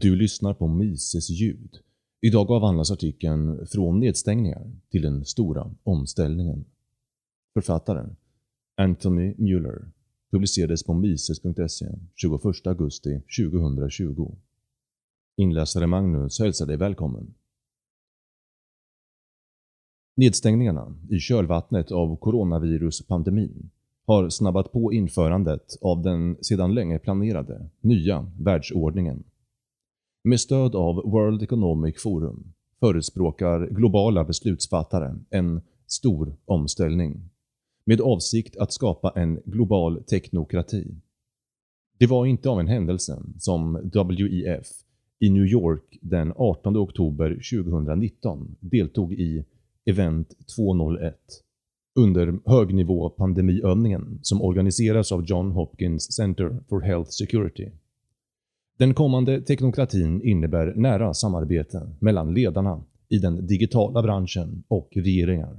Du lyssnar på Mises ljud. Idag avhandlas artikeln “Från nedstängningar till den stora omställningen”. Författaren Anthony Mueller publicerades på mises.se 21 augusti 2020. Inläsare Magnus hälsar dig välkommen. Nedstängningarna i kölvattnet av coronaviruspandemin har snabbat på införandet av den sedan länge planerade nya världsordningen. Med stöd av World Economic Forum förespråkar globala beslutsfattare en stor omställning med avsikt att skapa en global teknokrati. Det var inte av en händelse som WEF i New York den 18 oktober 2019 deltog i Event 201 under högnivå pandemiövningen som organiseras av John Hopkins Center for Health Security. Den kommande teknokratin innebär nära samarbete mellan ledarna i den digitala branschen och regeringar.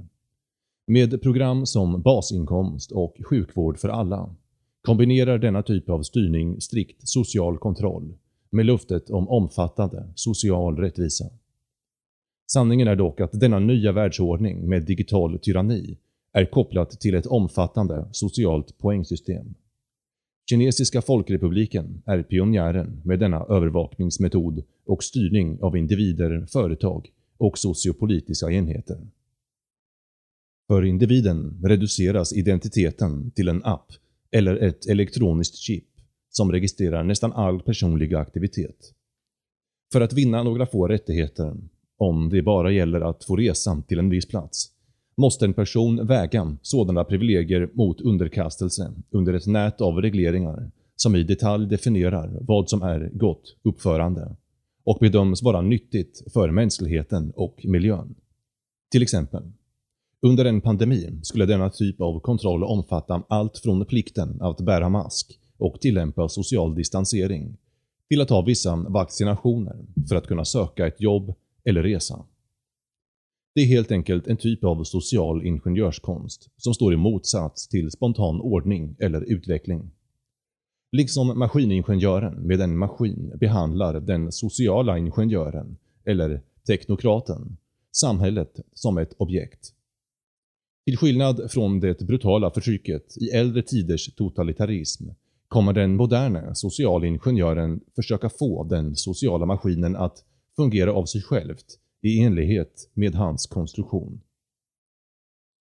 Med program som basinkomst och sjukvård för alla kombinerar denna typ av styrning strikt social kontroll med luftet om omfattande social rättvisa. Sanningen är dock att denna nya världsordning med digital tyranni är kopplat till ett omfattande socialt poängsystem. Kinesiska folkrepubliken är pionjären med denna övervakningsmetod och styrning av individer, företag och sociopolitiska enheter. För individen reduceras identiteten till en app eller ett elektroniskt chip som registrerar nästan all personlig aktivitet. För att vinna några få rättigheter, om det bara gäller att få resan till en viss plats, måste en person väga sådana privilegier mot underkastelse under ett nät av regleringar som i detalj definierar vad som är gott uppförande och bedöms vara nyttigt för mänskligheten och miljön. Till exempel, under en pandemi skulle denna typ av kontroll omfatta allt från plikten att bära mask och tillämpa social distansering till att ha vissa vaccinationer för att kunna söka ett jobb eller resa. Det är helt enkelt en typ av social ingenjörskonst som står i motsats till spontan ordning eller utveckling. Liksom maskiningenjören med en maskin behandlar den sociala ingenjören, eller teknokraten, samhället som ett objekt. Till skillnad från det brutala förtrycket i äldre tiders totalitarism kommer den moderna socialingenjören försöka få den sociala maskinen att fungera av sig självt i enlighet med hans konstruktion.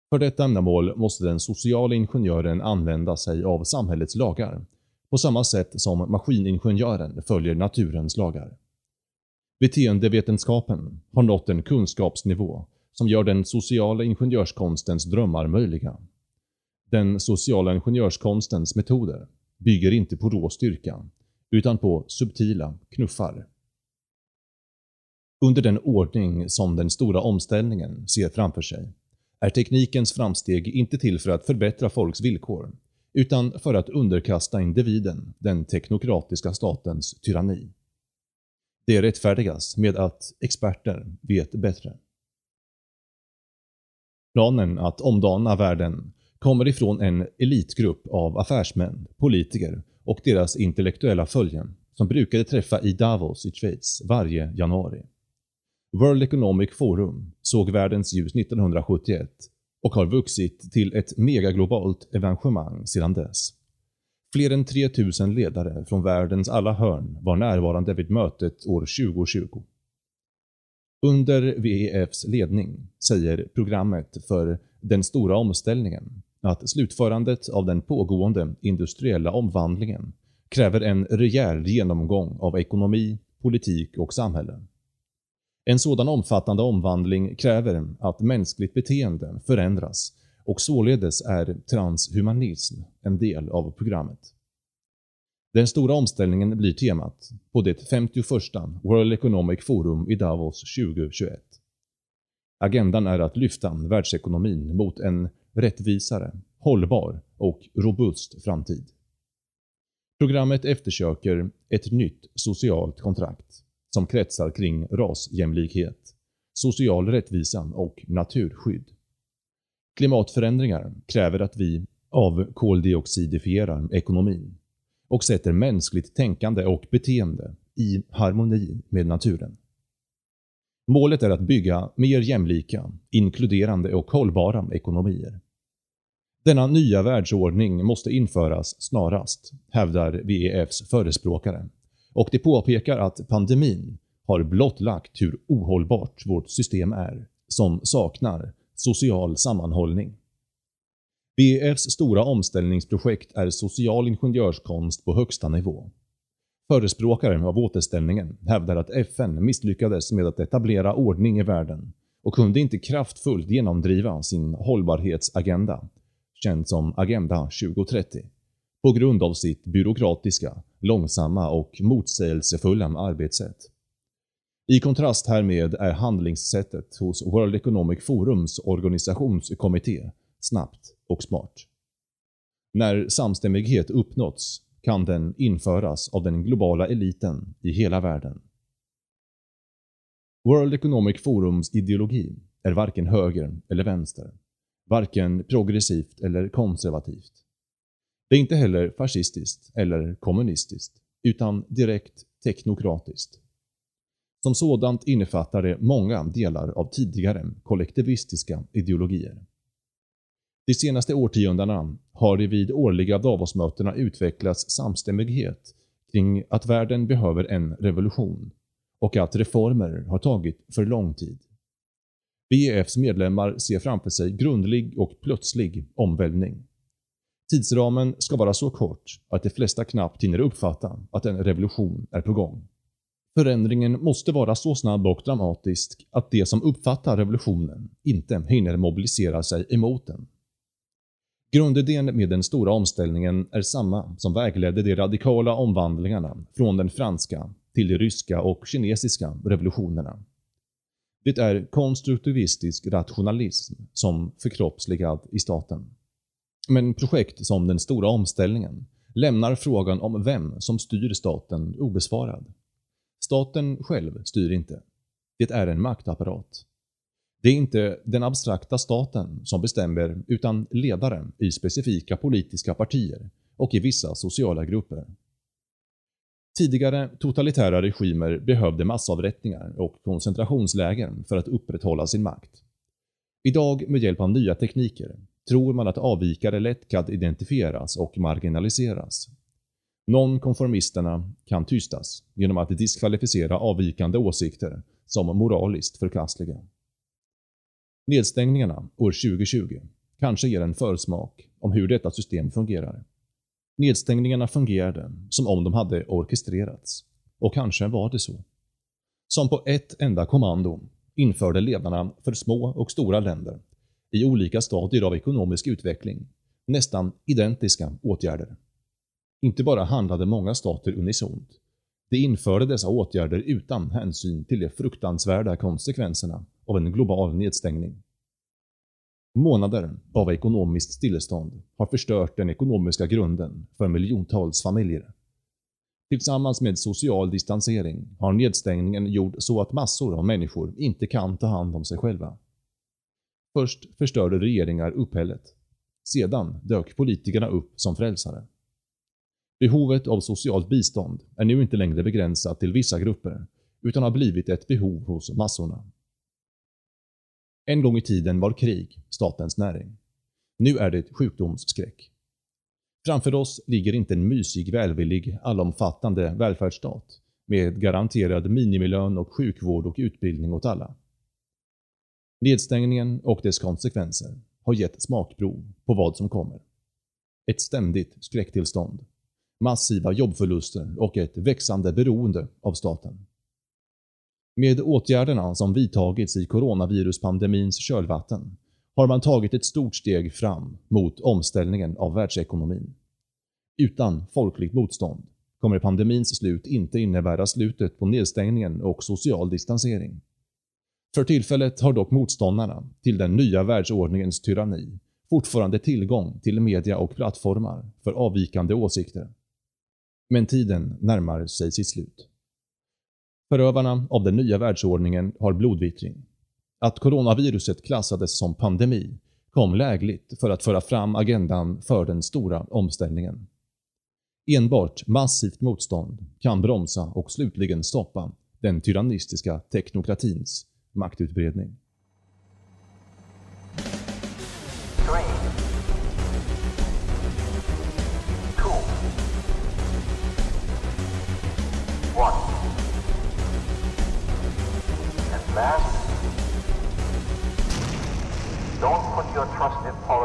För detta ändamål måste den sociala ingenjören använda sig av samhällets lagar, på samma sätt som maskiningenjören följer naturens lagar. Beteendevetenskapen har nått en kunskapsnivå som gör den sociala ingenjörskonstens drömmar möjliga. Den sociala ingenjörskonstens metoder bygger inte på rå styrka, utan på subtila knuffar. Under den ordning som den stora omställningen ser framför sig är teknikens framsteg inte till för att förbättra folks villkor, utan för att underkasta individen den teknokratiska statens tyranni. Det rättfärdigas med att experter vet bättre. Planen att omdana världen kommer ifrån en elitgrupp av affärsmän, politiker och deras intellektuella följen som brukade träffa i Davos i Schweiz varje januari. World Economic Forum såg världens ljus 1971 och har vuxit till ett megaglobalt evenemang sedan dess. Fler än 3000 ledare från världens alla hörn var närvarande vid mötet år 2020. Under WEFs ledning säger programmet för den stora omställningen att slutförandet av den pågående industriella omvandlingen kräver en rejäl genomgång av ekonomi, politik och samhälle. En sådan omfattande omvandling kräver att mänskligt beteende förändras och således är transhumanism en del av programmet. Den stora omställningen blir temat på det 51 World Economic Forum i Davos 2021. Agendan är att lyfta världsekonomin mot en rättvisare, hållbar och robust framtid. Programmet eftersöker ett nytt socialt kontrakt som kretsar kring rasjämlikhet, social rättvisa och naturskydd. Klimatförändringar kräver att vi avkoldioxidifierar ekonomin och sätter mänskligt tänkande och beteende i harmoni med naturen. Målet är att bygga mer jämlika, inkluderande och hållbara ekonomier. Denna nya världsordning måste införas snarast, hävdar WEFs förespråkare och det påpekar att pandemin har blottlagt hur ohållbart vårt system är, som saknar social sammanhållning. BEFs stora omställningsprojekt är social ingenjörskonst på högsta nivå. Förespråkaren av återställningen hävdar att FN misslyckades med att etablera ordning i världen och kunde inte kraftfullt genomdriva sin hållbarhetsagenda, känd som Agenda 2030, på grund av sitt byråkratiska, långsamma och motsägelsefulla arbetssätt. I kontrast härmed är handlingssättet hos World Economic Forums organisationskommitté snabbt och smart. När samstämmighet uppnåtts kan den införas av den globala eliten i hela världen. World Economic Forums ideologi är varken höger eller vänster, varken progressivt eller konservativt. Det är inte heller fascistiskt eller kommunistiskt, utan direkt teknokratiskt. Som sådant innefattar det många delar av tidigare kollektivistiska ideologier. De senaste årtiondena har det vid årliga Davosmötena utvecklats samstämmighet kring att världen behöver en revolution och att reformer har tagit för lång tid. WEFs medlemmar ser framför sig grundlig och plötslig omvälvning. Tidsramen ska vara så kort att de flesta knappt hinner uppfatta att en revolution är på gång. Förändringen måste vara så snabb och dramatisk att de som uppfattar revolutionen inte hinner mobilisera sig emot den. Grundidén med den stora omställningen är samma som vägledde de radikala omvandlingarna från den franska till de ryska och kinesiska revolutionerna. Det är konstruktivistisk rationalism som förkroppsligad i staten. Men projekt som den stora omställningen lämnar frågan om vem som styr staten obesvarad. Staten själv styr inte. Det är en maktapparat. Det är inte den abstrakta staten som bestämmer utan ledare i specifika politiska partier och i vissa sociala grupper. Tidigare totalitära regimer behövde massavrättningar och koncentrationsläger för att upprätthålla sin makt. Idag med hjälp av nya tekniker tror man att avvikare lätt kan identifieras och marginaliseras. Nonkonformisterna kan tystas genom att diskvalificera avvikande åsikter som moraliskt förkastliga. Nedstängningarna år 2020 kanske ger en försmak om hur detta system fungerar. Nedstängningarna fungerade som om de hade orkestrerats. Och kanske var det så. Som på ett enda kommando införde ledarna för små och stora länder i olika stadier av ekonomisk utveckling nästan identiska åtgärder. Inte bara handlade många stater unisont. De införde dessa åtgärder utan hänsyn till de fruktansvärda konsekvenserna av en global nedstängning. Månader av ekonomiskt stillestånd har förstört den ekonomiska grunden för miljontals familjer. Tillsammans med social distansering har nedstängningen gjort så att massor av människor inte kan ta hand om sig själva. Först förstörde regeringar upphället. Sedan dök politikerna upp som frälsare. Behovet av socialt bistånd är nu inte längre begränsat till vissa grupper, utan har blivit ett behov hos massorna. En gång i tiden var krig statens näring. Nu är det sjukdomsskräck. Framför oss ligger inte en mysig, välvillig, allomfattande välfärdsstat med garanterad minimilön och sjukvård och utbildning åt alla. Nedstängningen och dess konsekvenser har gett smakprov på vad som kommer. Ett ständigt skräcktillstånd, massiva jobbförluster och ett växande beroende av staten. Med åtgärderna som vidtagits i coronaviruspandemins kölvatten har man tagit ett stort steg fram mot omställningen av världsekonomin. Utan folkligt motstånd kommer pandemins slut inte innebära slutet på nedstängningen och social distansering. För tillfället har dock motståndarna till den nya världsordningens tyranni fortfarande tillgång till media och plattformar för avvikande åsikter. Men tiden närmar sig sitt slut. Förövarna av den nya världsordningen har blodvittring. Att coronaviruset klassades som pandemi kom lägligt för att föra fram agendan för den stora omställningen. Enbart massivt motstånd kan bromsa och slutligen stoppa den tyrannistiska teknokratins maktutbredning. last, don't put your trust in politics.